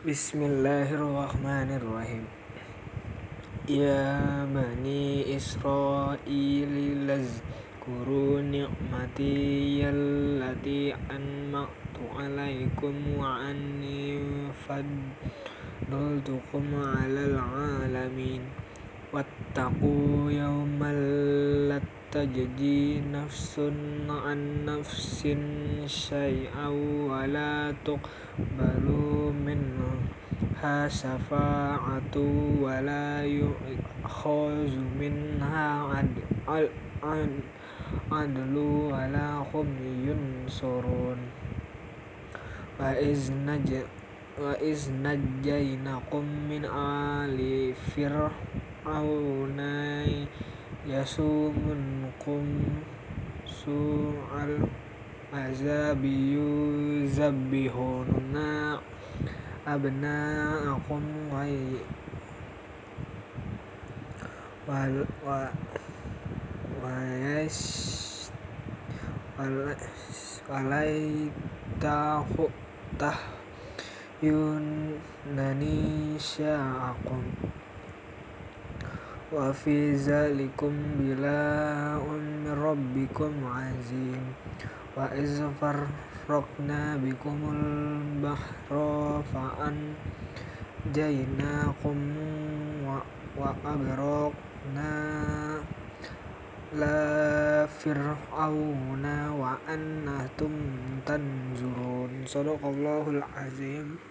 بسم الله الرحمن الرحيم يا بني إسرائيل اذكروا نعمتي التي أنعمت عليكم وأني فضلتكم على العالمين Wattaqu yawman la tajzi nafsun 'an nafsin syai'an wa la tuqbalu minha syafa'atun wa la yu'khazu minha 'adlun wa la hum yunṣarun. Wa iz najjaynakum min ali fir'auna yasumunakum su'al 'adzabi yuzabbihuna abna'akum wa yastahyuna nisa'akum wa fi dzalikum bala'un min rabbikum 'azim. Wa iz farraqna bikumul bahra fa'anjaynakum wa aghraqna ala fir'auna wa antum tanzurun. Shadaqallahul 'azim.